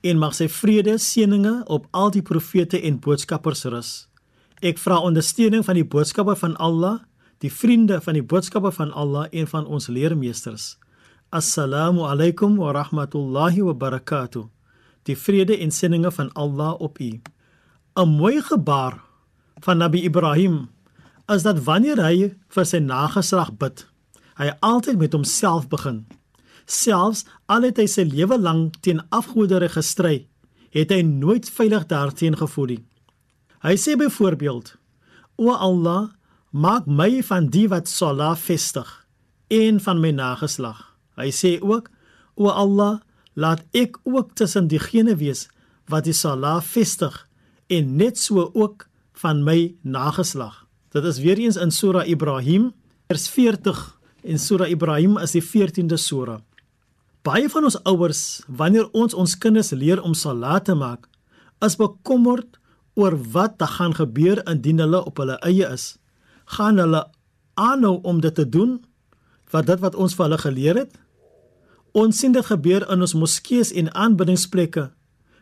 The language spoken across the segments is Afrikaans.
en mag sy vrede, seëninge op al die profete en boodskappers rus. Ek vra ondersteuning van die boodskappe van Allah, die vriende van die boodskappe van Allah en van ons leermeesters. Assalamu alaykum wa rahmatullahi wa barakatuh. Die vrede en seëninge van Allah op u. 'n mooi gebaar van Nabi Ibrahim is dat wanneer hy vir sy nageslag bid, hy altyd met homself begin. Selfs al het hy sy lewe lank teen afgodere gestry, het hy nooit veilig daarteen gevoel nie. Hy sê byvoorbeeld: O Allah, maak my van die wat sala vestig en van my nageslag. Hy sê ook: O Allah, laat ek ook tussen diegene wees wat die sala vestig en net so ook van my nageslag. Dit is weer eens in Sura Ibrahim vers 40 en Sura Ibrahim is die 14de sura. Baie van ons ouers, wanneer ons ons kinders leer om salat te maak, is bekommerd oor wat te gaan gebeur indien hulle op hulle eie is. Gaan hulle aanhou om dit te doen wat dit wat ons vir hulle geleer het? Ons sien dit gebeur in ons moskeeë en aanbiddingsplekke.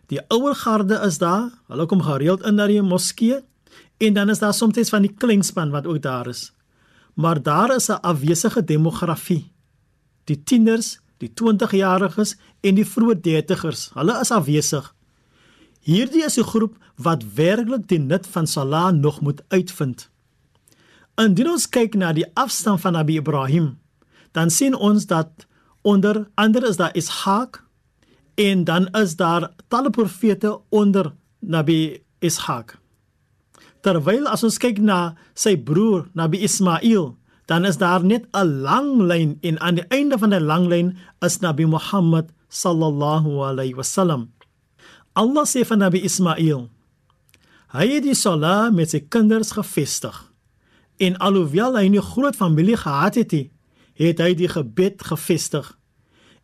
Die ouer garde is daar, hulle kom gereeld in na die moskee en dan is daar soms van die kleinspan wat ook daar is. Maar daar is 'n afwesige demografie. Die tieners, die 20-jariges en die vroeë 30ers, hulle is afwesig. Hierdie is 'n groep wat werklik die nut van Salah nog moet uitvind. Indien ons kyk na die afstand van Nabi Ibrahim, dan sien ons dat onder andere is daar Ishaq en dan is daar talle profete onder Nabi Ishaq. Terwyl as ons kyk na sy broer Nabi Ismail, dan is daar net 'n lang lyn en aan die einde van die lang lyn is Nabi Muhammad sallallahu alayhi wasallam. Allah sê van Nabi Ismail: Hy het die sala met sy kinders gevestig. En alhoewel hy nie groot familie gehad het nie, het hy die gebed gevestig.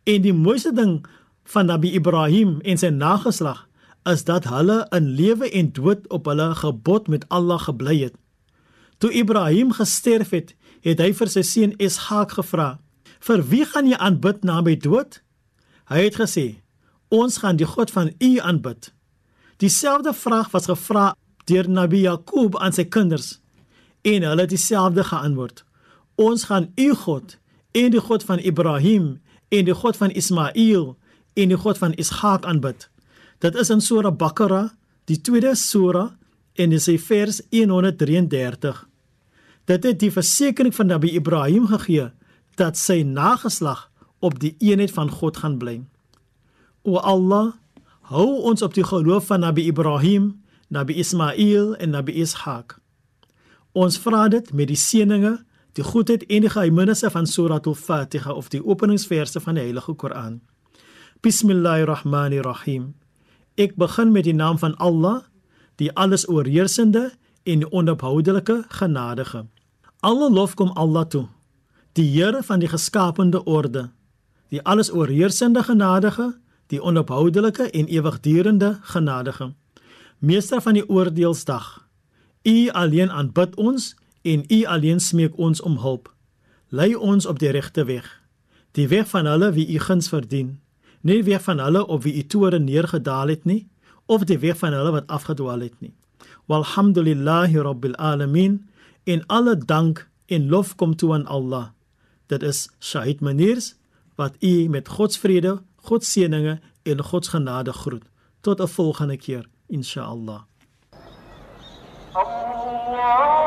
En die mooiste ding van Nabi Ibrahim en sy nageslag is dat hulle in lewe en dood op hulle gebod met Allah gebly het. Toe Ibrahim gesterf het, het hy vir sy seun Ishak gevra: "Vir wie gaan jy aanbid na my dood?" Hy het gesê: "Ons gaan die God van U aanbid." Dieselfde vraag was gevra deur Nabi Jakob aan sy kinders en hulle het dieselfde geantwoord: "Ons gaan U God en die God van Ibrahim en die God van Ismail en die God van Ishak aanbid." Dit is in Sura Bakara, die tweede sura en dis in vers 133. Dit het die versekering van Nabi Ibrahim gegee dat sy nageslag op die eenheid van God gaan bly. O Allah, hou ons op die geloof van Nabi Ibrahim, Nabi Ismail en Nabi Ishaq. Ons vra dit met die seëninge, die goedheid en die geheimenisse van Surah Al-Fatiha of die openingsverse van die Heilige Koran. Bismillahirrahmanirrahim. Ek begin met die naam van Allah, die alles oorheersende en onophoudelike genadige. Alle lof kom Allah toe, die Here van die geskapende orde, die alles oorheersende genadige, die onophoudelike en ewigdurende genadige. Meester van die oordeelsdag. U alleen aanbid ons en u alleen smeek ons om hulp. Lei ons op die regte weg, die weg van hulle wie u guns verdien nie die weg van hulle op wie u toore neergedaal het nie of die weg van hulle wat afgedwaal het nie. Walhamdulillahi rabbil alamin. In alle dank en lof kom toe aan Allah. Dit is Shahid Maniers wat u met God se vrede, God se seëninge en God se genade groet. Tot 'n volgende keer, insha Allah. Allah